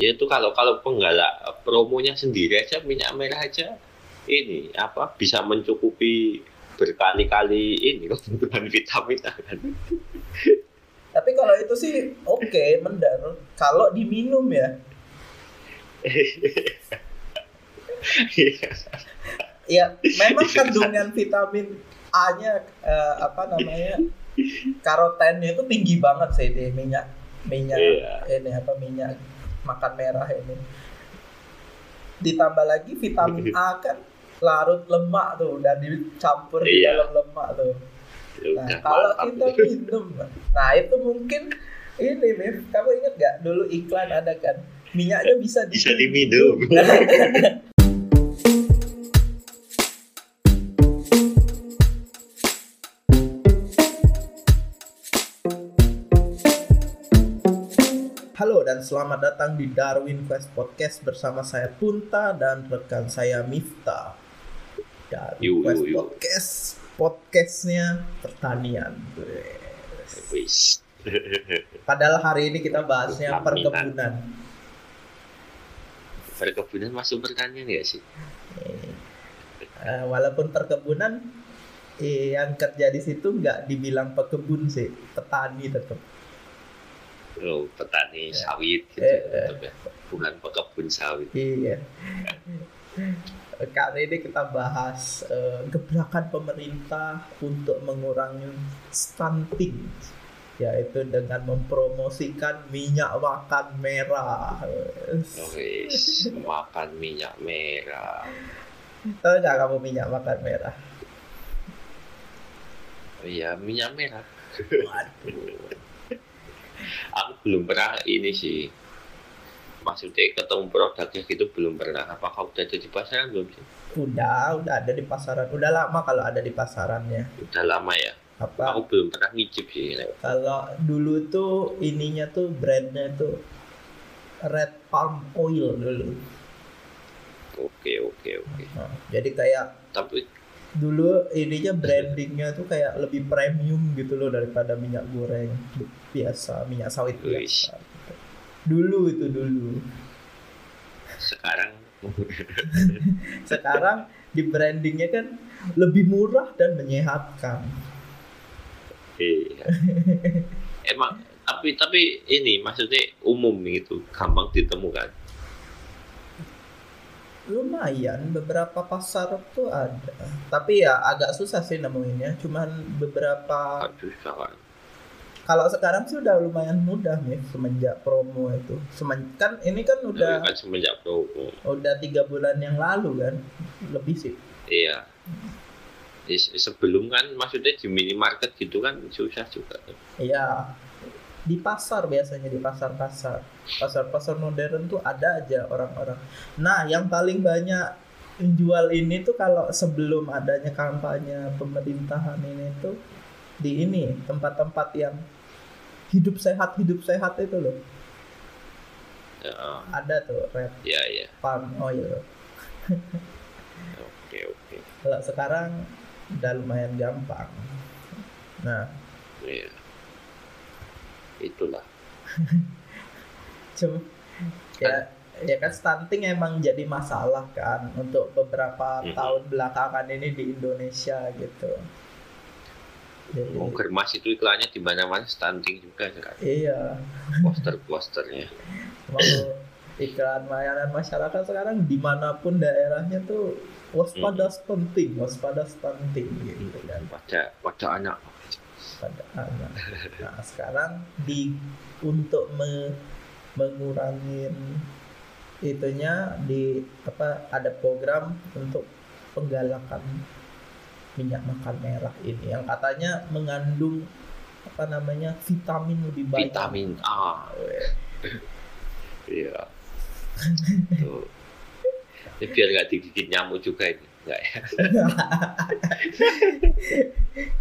Ya itu kalau kalau penggalak promonya sendiri aja minyak merah aja ini apa bisa mencukupi berkali-kali ini kebutuhan vitamin kan. Tapi kalau itu sih oke, mendar. Kalau diminum ya. ya memang kandungan vitamin A-nya eh, apa namanya karotennya itu tinggi banget sih di minyak minyak Iya. ini apa minyak makan merah ini. Ditambah lagi vitamin A kan larut lemak tuh dan dicampur di Iya. dalam lemak tuh. Ya Nah, udah, kalau mantap. kita minum, nah itu mungkin ini, Mif. Kamu ingat gak dulu iklan ada kan minyaknya bisa bisa diminum. dan selamat datang di Darwin Quest Podcast bersama saya Punta dan rekan saya Mifta. Darwin Yu, yu, Quest yu. Podcast podcastnya pertanian. Wis. Padahal hari ini kita bahasnya Pertanian. perkebunan. Perkebunan masuk pertanian ya sih? Eh, walaupun perkebunan eh, yang kerja di situ nggak dibilang pekebun sih, petani tetap. Oh, petani Ya. sawit gitu ya. Bukan pekebun sawit. Iya. Kali ini kita bahas eh, gebrakan pemerintah untuk mengurangi stunting yaitu dengan mempromosikan minyak makan merah. Oh, wis. Makan minyak merah. Tahu nggak kamu minyak makan merah? Oh, Iya, minyak merah. Waduh. Aku belum pernah ini sih. Maksudnya ketemu produknya gitu belum pernah. Apakah udah ada di pasaran belum sih? Udah, udah ada di pasaran. Udah lama kalau ada di pasarannya. Udah lama ya. Apa? Aku belum pernah ngicip sih. Kalau dulu tuh ininya tuh brandnya tuh Red Palm Oil dulu. Oke, oke, oke. Nah, jadi kayak Tapi dulu ininya brandingnya tuh kayak lebih premium gitu loh daripada minyak goreng biasa, minyak sawit Wis. biasa. Dulu itu dulu. sekarang Sekarang di brandingnya kan lebih murah dan menyehatkan. Iya. Emang tapi tapi ini maksudnya umum gitu, gampang ditemukan. Lumayan beberapa pasar tuh ada. Tapi ya agak susah sih nemuinnya. Cuman beberapa Aduh. Kalau sekarang sih udah lumayan mudah nih semenjak promo itu. Semen kan ini kan udah Kan semenjak promo. udah tiga bulan yang lalu kan, lebih sih. Iya. Sebelum kan maksudnya di minimarket gitu kan susah juga. Iya. Di pasar biasanya di pasar-pasar. Pasar-pasar modern tuh ada aja orang-orang. Nah, yang paling banyak jual ini tuh kalau sebelum adanya kampanye pemerintahan ini tuh di ini tempat-tempat yang hidup sehat hidup sehat itu loh Ya, ada tuh red ya, ya. palm oil Oke, oke. kalau sekarang udah lumayan gampang nah Iya. Itulah. cuma ya ya kan stunting emang jadi masalah kan untuk beberapa Mhm. tahun belakangan ini di Indonesia gitu germas itu iklannya di mana-mana stunting juga sekarang. iya Poster-posternya. iklan layanan masyarakat sekarang di mana pun daerahnya tuh waspada stunting waspada stunting gitu kan Pada pada anak. pada anak. Nah sekarang di untuk me, mengurangi itunya di apa ada program untuk penggalakan minyak makan merah ini yang katanya mengandung apa namanya vitamin lebih banyak. Vitamin A. Iya. Tuh. Ini biar nggak digigit nyamuk juga ini. Enggak ya?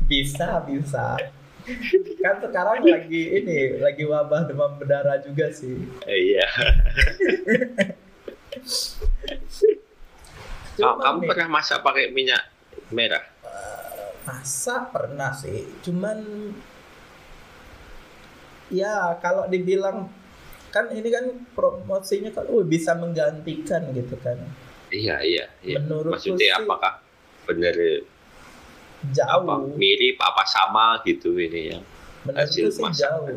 bisa bisa kan sekarang lagi ini lagi wabah demam berdarah juga sih Eh, Iya. Kamu nih, pernah masak pakai minyak merah? Masa pernah sih, cuman ya kalau dibilang kan ini kan promosinya kan uh, bisa menggantikan gitu kan. Iya iya, iya. Menurutku maksudnya sih- apakah benar jauh. apa mirip apa sama gitu ini ya? Menurutku hasil sih jauh.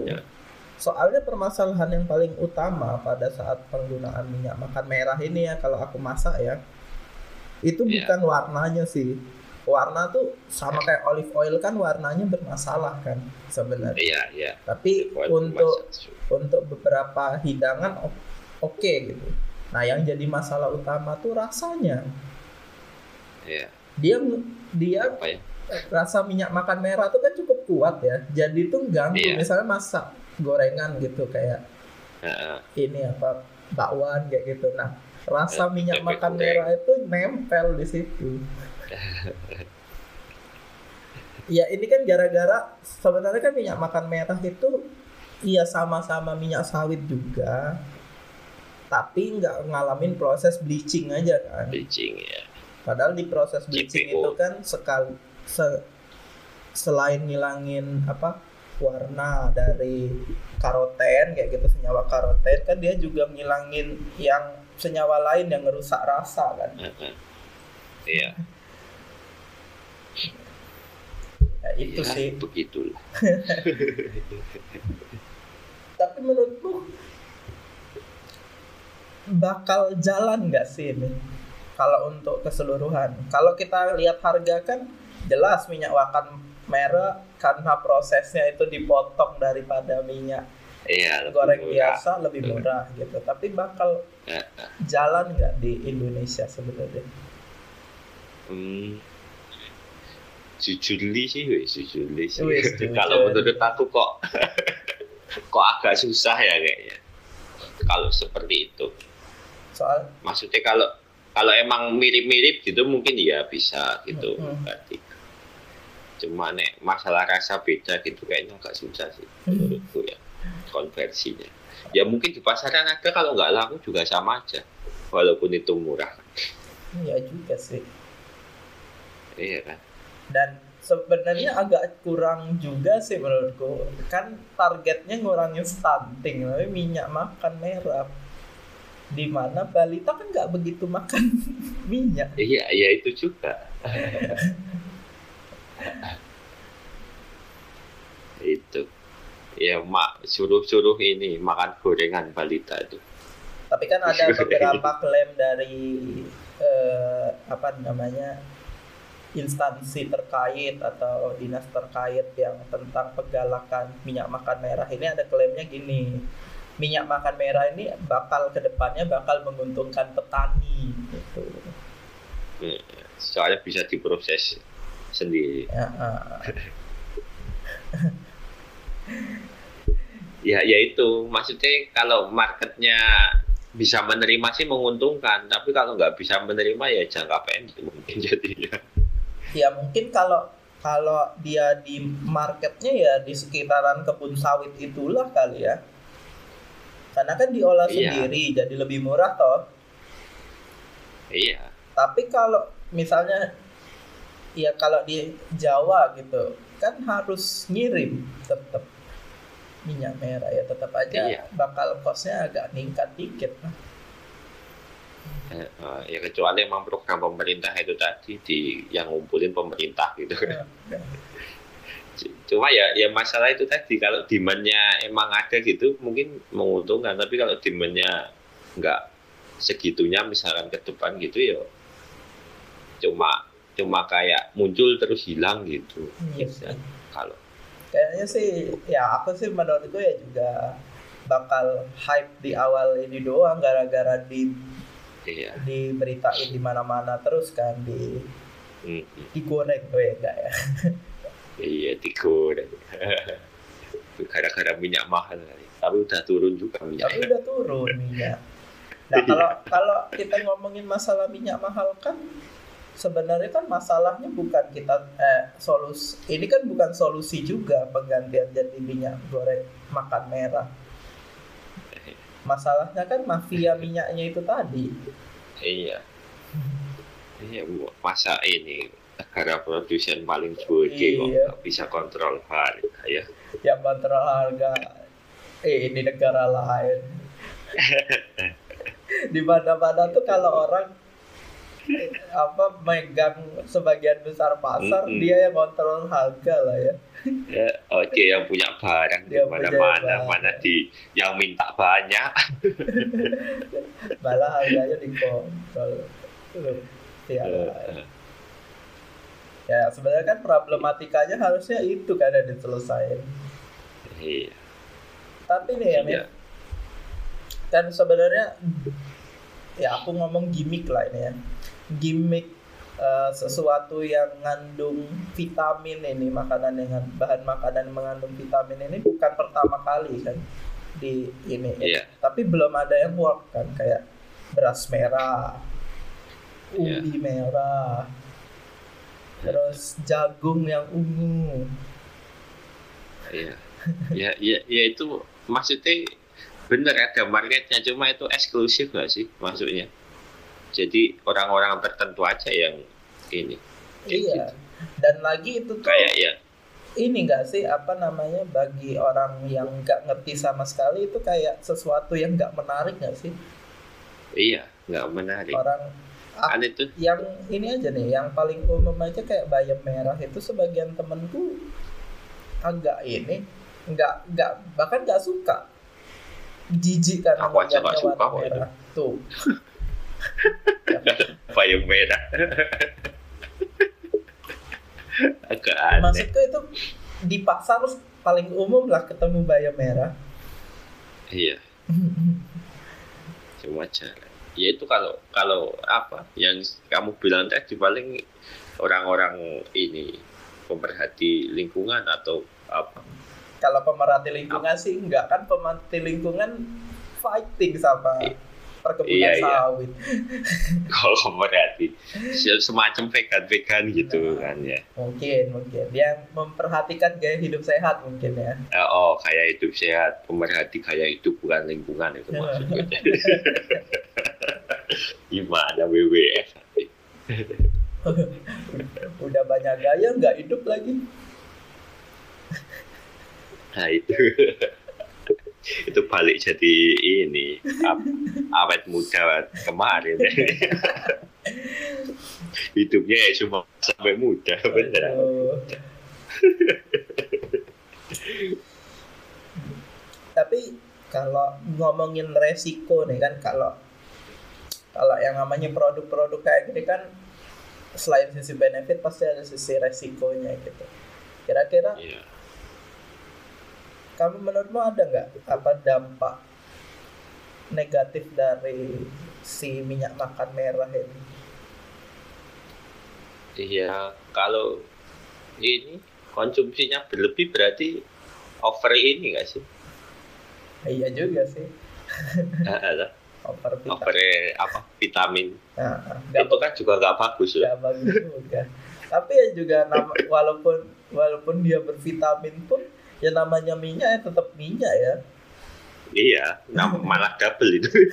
soalnya permasalahan yang paling utama pada saat penggunaan minyak makan merah ini ya kalau aku masak ya itu Iya. bukan warnanya sih warna tuh sama kayak olive oil kan warnanya bermasalah kan sebenarnya. Iya iya. Tapi untuk untuk beberapa hidangan oke gitu. Nah yang jadi masalah utama tuh rasanya. Iya. Dia dia apa ya? rasa minyak makan merah tuh kan cukup kuat ya. Jadi tuh ganggu. Iya. misalnya masak gorengan gitu kayak Heeh. ini apa bakwan kayak gitu. Nah rasa Eh, minyak makan merah itu nempel di situ ya ini kan gara-gara sebenarnya kan minyak makan merah itu iya sama-sama minyak sawit juga tapi nggak ngalamin proses bleaching aja kan bleaching ya Padahal di proses bleaching CPO. itu kan sekali se- selain ngilangin apa warna dari karoten kayak gitu senyawa karoten kan dia juga ngilangin yang senyawa lain yang ngerusak rasa kan. Iya Ya, itu Ya, sih. begitulah Tapi menurutku bakal jalan nggak sih ini? Kalau untuk keseluruhan. Kalau kita lihat harga kan jelas minyak wakan merah karena prosesnya itu dipotong daripada minyak iya lebih goreng murah. biasa lebih murah gitu. Tapi bakal Heeh. jalan nggak di Indonesia sebenarnya? Hmm. Jujurly sih, wes jujurly sih. Kalau menurut aku kok kok agak susah ya kayaknya. Kalau seperti itu, Soal maksudnya kalau kalau emang mirip-mirip gitu mungkin ya bisa gitu Mm-mm. berarti. Cuma nek masalah rasa beda gitu kayaknya agak susah sih menurutku ya konversinya. Ya mungkin di pasaran ada kalau nggak laku juga sama aja, walaupun itu murah. ya juga sih. Iya kan? Dan sebenarnya agak kurang juga sih menurutku kan targetnya ngurangin stunting tapi minyak makan merah di mana balita kan nggak begitu makan minyak Iya, iya itu juga. itu. Ya, mak suruh-suruh ini makan gorengan balita itu. tapi kan ada beberapa klaim dari eh, apa namanya instansi terkait atau dinas terkait yang tentang penggalakan minyak makan merah ini ada klaimnya gini minyak makan merah ini bakal ke depannya bakal menguntungkan petani gitu Soalnya bisa diproses sendiri. ya. Ya, ya itu. Maksudnya kalau marketnya bisa menerima sih menguntungkan, tapi kalau nggak bisa menerima ya jangka pendek mungkin jadinya. Ya mungkin kalau kalau dia di marketnya ya di sekitaran kebun sawit itulah kali ya karena kan diolah Iya. sendiri jadi lebih murah toh Iya. tapi kalau misalnya ya kalau di Jawa gitu kan harus ngirim tetap minyak merah ya tetap aja Iya. bakal kosnya agak ningkat dikit lah. Eh, eh, ya kecuali emang program pemerintah itu tadi di yang ngumpulin pemerintah gitu kan. Cuma ya ya masalah itu tadi kalau demandnya emang ada gitu mungkin menguntungkan tapi kalau demandnya nggak segitunya misalkan ke depan gitu ya cuma cuma kayak muncul terus hilang gitu Iya sih. kalau Kayaknya sih ya aku sih menurutku ya juga bakal hype di awal ini doang gara-gara di iya diberitain di mana-mana terus kan di digoreng tuh ya enggak ya. iya digoreng gara-gara minyak mahal tapi udah turun juga Tapi minyak udah turun minyak. Nah kalau kalau kita ngomongin masalah minyak mahal kan sebenarnya kan masalahnya bukan kita eh solus ini kan bukan solusi juga penggantian jadi minyak goreng makan merah. Masalahnya kan mafia minyaknya itu tadi. iya. Iya masa ini negara produsen paling gede kok. Iya. nggak bisa kontrol harga ya. Yang kontrol harga. Eh di negara lain. Di mana-mana tuh kalau orang apa megang sebagian besar pasar Mm-mm. dia yang kontrol harga lah ya. Ya, oke yang punya barang di mana-mana, mana di yang minta banyak. malah harganya dikontrol. Ya Eh, ya sebenarnya kan problematikanya harusnya itu kan yang diselesaikan. Iya. tapi nih ya Min, kan sebenarnya ya aku ngomong gimmick lah ini ya gimmick eh, sesuatu yang mengandung vitamin ini makanan dengan bahan makanan mengandung vitamin ini bukan pertama kali kan di ini Iya. tapi belum ada yang work kan kayak beras merah Iya. ubi merah terus jagung yang ungu Iya. Ya, ya, ya itu maksudnya bener ada marketnya cuma itu eksklusif nggak sih maksudnya. Jadi orang-orang tertentu aja yang ini. Kayak iya gitu. dan lagi itu tuh Kayak ya, ini enggak sih apa namanya bagi orang yang nggak ngerti sama sekali itu kayak sesuatu yang nggak menarik nggak sih iya, nggak menarik. orang Kan itu, yang ini aja nih yang paling umum aja kayak bayam merah itu sebagian temenku agak ini nggak nggak bahkan nggak suka jijik kan Aku aja nggak suka kok merah tuh payung merah. Agak aneh. maksudku itu di pasar paling umum lah ketemu bayam merah Iya. Cuma cara. Ya itu kalau kalau apa yang kamu bilang tadi paling orang-orang ini pemerhati lingkungan atau apa? Kalau pemerhati lingkungan sih enggak kan pemerhati lingkungan fighting sama perkebunan iya, iya. sawit Kalau pemerhati semacam vegan-vegan gitu kan ya. mungkin mungkin yang memperhatikan gaya hidup sehat mungkin ya Eh, Oh, kayak hidup sehat, pemerhati kayak hidup bukan lingkungan itu maksudnya. Gimana WWF? udah banyak gaya nggak hidup lagi Nah itu. Itu balik jadi ini ap- awet muda kemarin. Hidupnya ya cuma sampai muda bener. Tapi kalau ngomongin resiko nih kan kalau kalau yang namanya produk-produk kayak gini kan selain sisi benefit pasti ada sisi resikonya gitu. Kira-kira Iya. Kamu menurutmu ada nggak apa dampak negatif dari si minyak makan merah ini? Iya, kalau ini konsumsinya berlebih berarti over ini nggak sih? Iya juga sih. Ada Over vitamin. over apa vitamin Nah, itu kan juga nggak bagus loh. nggak bagus juga. Tapi ya juga nama, walaupun walaupun dia bervitamin pun ya namanya minyak ya tetap minyak ya. Iya, nah, malah double itu.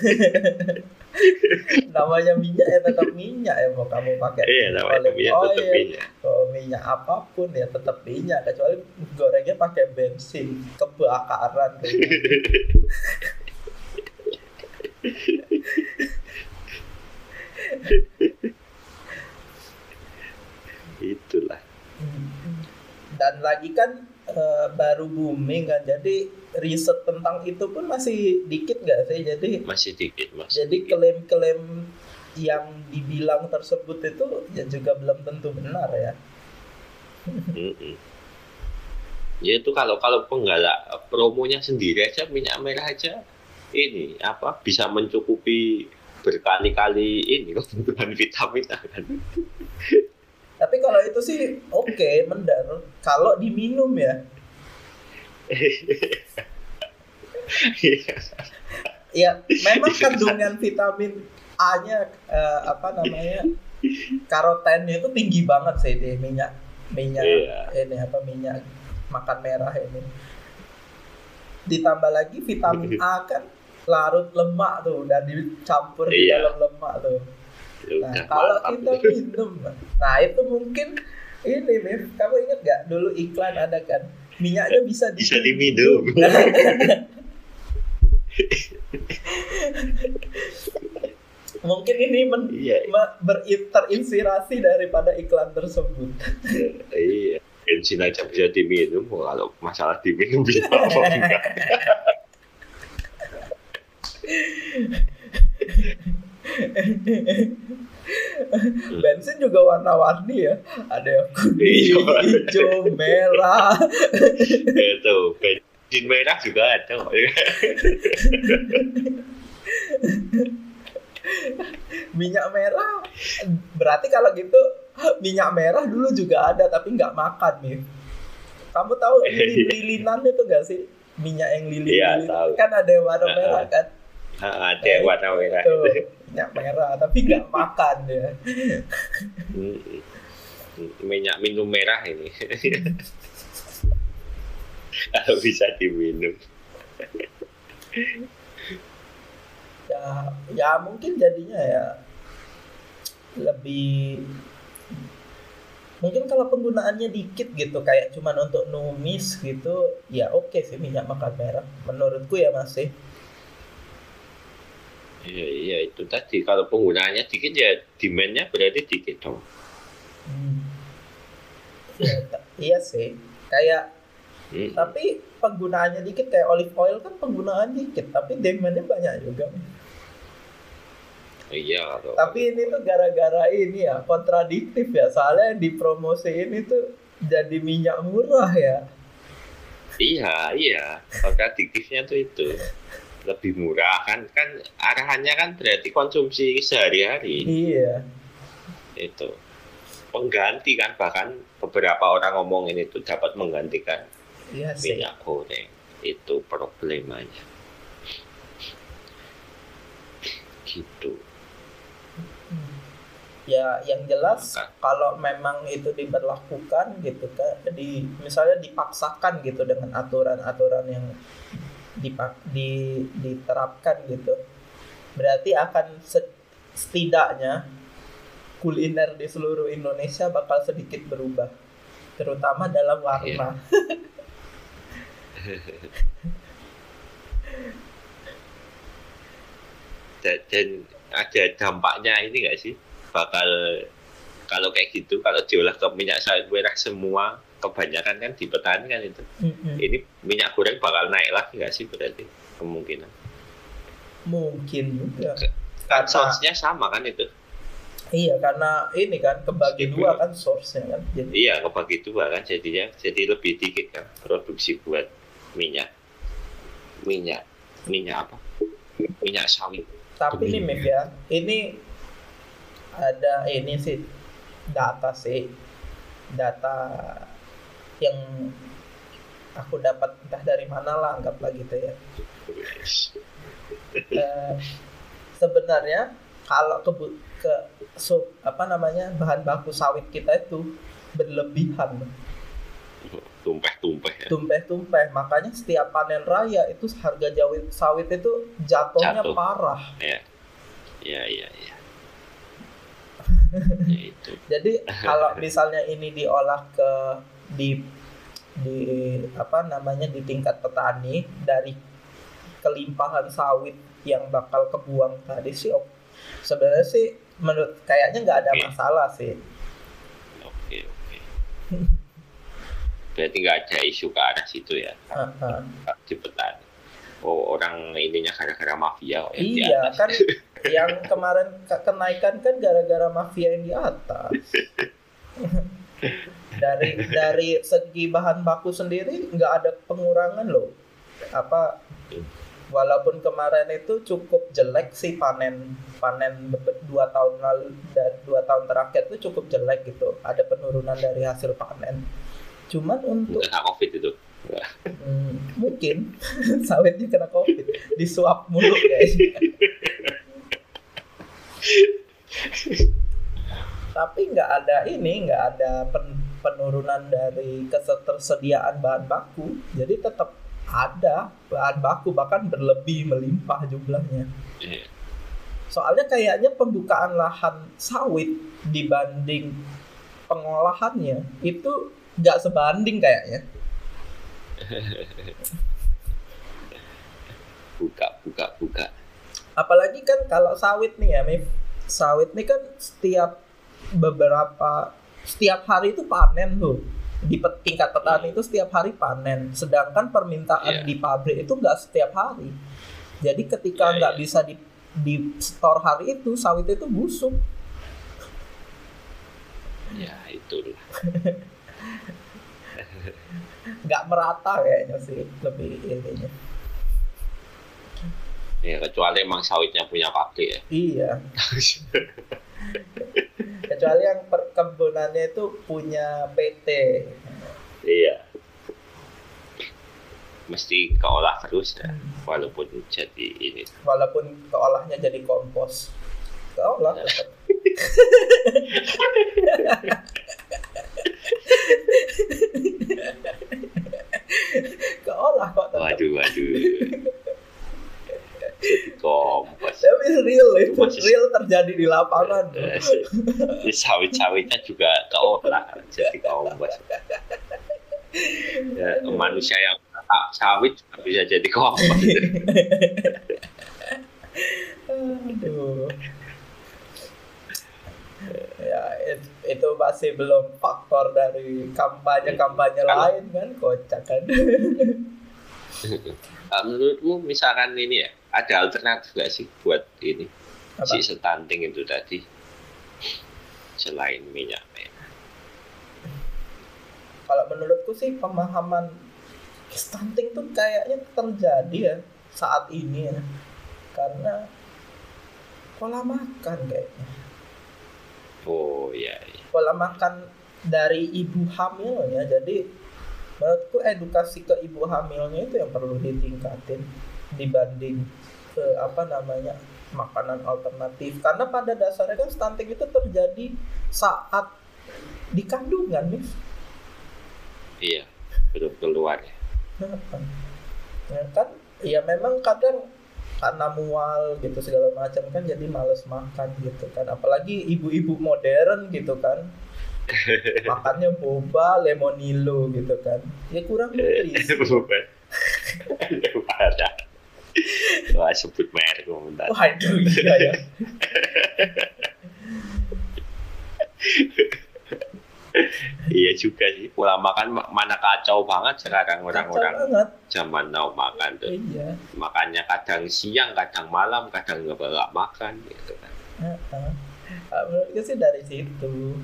Namanya minyak ya tetap minyak ya mau kamu pakai iya, namanya minyak tetap oil, minyak. Oh, minyak apa pun ya tetap minyak kecuali gorengnya pakai bensin kebakaran. Itulah. dan lagi kan eh, baru booming kan jadi riset tentang itu pun masih dikit nggak sih jadi Masih dikit, Mas. jadi klaim-klaim yang dibilang tersebut itu ya juga belum tentu benar ya. Ya itu kalau kalau penggalak promonya sendiri aja minyak merah aja ini apa bisa mencukupi berkali-kali ini kebutuhan vitamin kan. Kalau itu sih oke mendar kalau diminum ya. Ya memang kandungan vitamin A-nya eh, apa namanya karotennya itu tinggi banget sih di minyak minyak Iya. ini apa minyak makan merah ini. Ditambah lagi vitamin A kan larut lemak tuh dan dicampur di Iya. dalam lemak tuh nah udah, kalau kita minum nah itu mungkin ini Mif kamu ingat gak dulu iklan ada kan? Minyaknya bisa bisa diminum. Mungkin ini men Iya. terinspirasi daripada iklan tersebut. iya bensin aja bisa diminum. Kalau masalah diminum bisa apa enggak Bensin juga warna-warni ya. Ada yang Iya. kuning, hijau, merah. itu bensin merah juga ada minyak merah. Berarti kalau gitu minyak merah dulu juga ada tapi nggak makan nih. Kamu tahu lilin-lilinan itu gak sih? Minyak yang lilin, Iya, tahu. kan ada yang warna Ah, merah kan? Ah, ada yang warna merah itu minyak merah tapi nggak makan ya. Minyak minum merah ini. Kalau bisa diminum. Ya ya mungkin jadinya ya lebih mungkin kalau penggunaannya dikit gitu kayak cuman untuk numis gitu ya oke sih minyak makan merah menurutku ya masih Iya, iya itu tadi. Kalau penggunaannya dikit ya demandnya berarti dikit dong. Hmm. Ya, iya sih. Kayak Hmm. tapi penggunaannya dikit kayak olive oil kan penggunaan dikit tapi demandnya banyak juga. Iya kalau tapi ini tuh gara-gara ini ya kontradiktif ya. Soalnya yang dipromosiin itu jadi minyak murah ya. Iya iya. Kontradiktifnya tuh itu lebih murah kan kan arahannya kan berarti konsumsi sehari-hari. Iya. Itu. Pengganti kan bahkan beberapa orang ngomongin itu dapat menggantikan iya sih. minyak goreng. Itu problemanya. Gitu. Ya yang jelas Maka- kalau memang itu diberlakukan gitu kan di misalnya dipaksakan gitu dengan aturan-aturan yang dipak, di, diterapkan gitu. Berarti akan se- setidaknya kuliner di seluruh Indonesia bakal sedikit berubah terutama dalam warna. Dan, dan ada dampaknya ini nggak sih? Bakal kalau kayak gitu kalau diolah ke minyak sawit merah semua kebanyakan kan di petani kan itu. Mm-mm. ini minyak goreng bakal naik lagi nggak sih berarti? Kemungkinan. Mungkin juga. Kan source-nya sama kan itu? Iya karena ini kan kebagi dua kan source-nya kan. Jadi iya kebagi dua kan jadinya jadi lebih dikit kan produksi buat minyak. Minyak minyak apa? Minyak sawit Tapi nih Mif ya, ini ada ini sih data sih, data yang aku dapat entah dari mana lah anggaplah gitu ya. Eh, sebenarnya kalau ke ke sub apa namanya bahan baku sawit kita itu berlebihan tumpeh-tumpeh ya. tumpeh-tumpeh makanya setiap panen raya itu harga jawit sawit itu jatuhnya Jatuh. parah ya iya iya iya ya itu Jadi kalau misalnya ini diolah ke di di apa namanya di tingkat petani dari kelimpahan sawit yang bakal kebuang tadi sih sebenarnya sih menurut kayaknya nggak ada Oke. masalah sih. oke oke berarti nggak ada isu ke arah situ ya di petani oh orang ininya gara-gara mafia kok yang di Iya atas. kan yang kemarin ke- kenaikan kan gara-gara mafia yang di atas. dari dari segi bahan baku sendiri nggak ada pengurangan loh. Apa walaupun kemarin itu cukup jelek sih panen panen dua tahun lalu dan dua tahun terakhir itu cukup jelek gitu. Ada penurunan dari hasil panen. Cuman untuk Nggak covid itu Hmm, mungkin sawitnya kena covid disuap mulu guys tapi nggak ada ini nggak ada pen- penurunan dari ketersediaan bahan baku jadi tetap ada bahan baku bahkan berlebih melimpah jumlahnya Iya. soalnya kayaknya pembukaan lahan sawit dibanding pengolahannya itu nggak sebanding kayaknya buka buka-buka. apalagi kan kalau sawit nih ya Mif sawit nih kan setiap beberapa setiap hari itu panen tuh di tingkat petani itu setiap hari panen sedangkan permintaan Iya. di pabrik itu nggak setiap hari jadi ketika Iya, nggak iya. bisa di di store hari itu sawit itu busuk Ya itulah. nggak merata kayaknya sih lebih ininya Ya kecuali emang sawitnya punya pabrik ya. iya kecuali yang perkebunannya itu punya PT iya. Mesti keolah terus ya, walaupun jadi ini. walaupun keolahnya jadi kompos keolah tetap. keolah kok tetap. Waduh, waduh. Kompos. tapi real itu real terjadi di lapangan Ini sawit-sawitnya juga keolah jadi kompos. Ya, manusia yang tak sawit juga bisa jadi kompos. Aduh. Ya, it- itu masih belum faktor dari kampanye-kampanye Kalau- lain kan, kocak kan. Menurutmu misalkan ini ya, ada alternatif gak sih buat ini Apa? si stunting itu tadi selain minyak merah? Kalau menurutku sih pemahaman stunting tuh kayaknya terjadi ya saat ini ya. Karena pola makan kayaknya. Oh iya, iya. pola makan dari ibu hamilnya jadi menurutku edukasi ke ibu hamilnya itu yang perlu ditingkatin dibanding ke apa namanya makanan alternatif. Karena pada dasarnya kan stunting itu terjadi saat di kandungan nih iya belum keluar ya. ya kan ya memang kadang karena mual gitu segala macam kan jadi males makan gitu kan. Apalagi ibu-ibu modern gitu kan. Makannya boba lemonilo gitu kan. Ya kurang nutrisi Bukan. Wah sebut merek komentar. waduh iya ya Iya juga sih. Pola makan ma- mana kacau banget sekarang orang-orang zaman now makan tuh. iya Makannya kadang siang, kadang malam, kadang nggak nggak makan gitu kan. Heeh. Ah, menurutku sih dari situ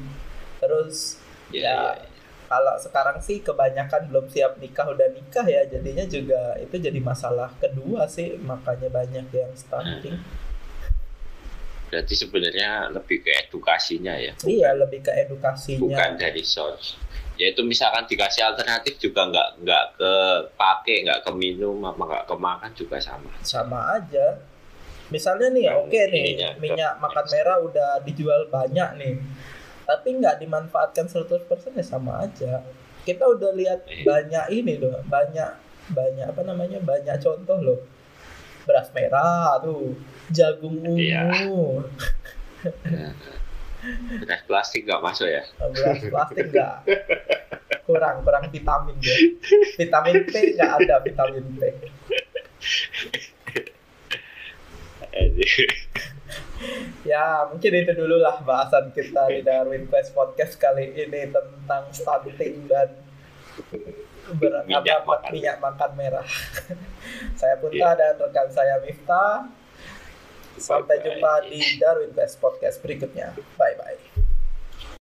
terus Ya, Ya. ya, ya. Kalau sekarang sih kebanyakan belum siap nikah udah nikah ya jadinya juga itu jadi masalah kedua sih makanya banyak yang stunting. Berarti sebenarnya lebih ke edukasinya ya. iya lebih ke edukasinya. Bukan dari source. Yaitu misalkan dikasih alternatif juga nggak nggak ke pakai nggak ke minum apa nggak ke makan juga sama. Sama aja. Misalnya nih Yang oke nih ininya, minyak makan merah udah dijual banyak nih tapi nggak dimanfaatkan 100% ya sama aja. Kita udah lihat Iya. banyak ini loh banyak banyak apa namanya banyak contoh loh. Beras merah tuh jagung ungu. Iya. beras plastik nggak masuk ya? Beras plastik nggak. Kurang kurang vitamin ya vitamin P nggak ada vitamin P Ya, mungkin itu dulu lah bahasan kita di Darwin Quest Podcast kali ini tentang stunting dan ber- Minyak makan. minyak makan merah. saya Punta Iya. dan rekan saya Miftah. Sampai Bye-bye. jumpa di Darwin Quest Podcast berikutnya. Bye bye.